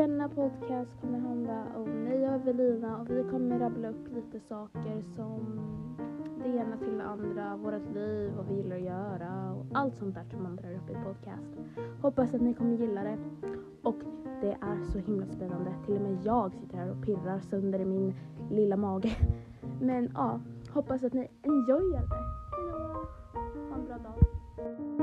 Denna podcast kommer handla om mig och Evelina och vi kommer rabbla upp lite saker som det ena till det andra, vårt liv, vad vi gillar att göra och allt sånt där som man drar upp i podcast. Hoppas att ni kommer gilla det. Och det är så himla spännande. Till och med jag sitter här och pirrar sönder i min lilla mage. Men ja, hoppas att ni enjoyar det. Hejdå! Ha en bra dag.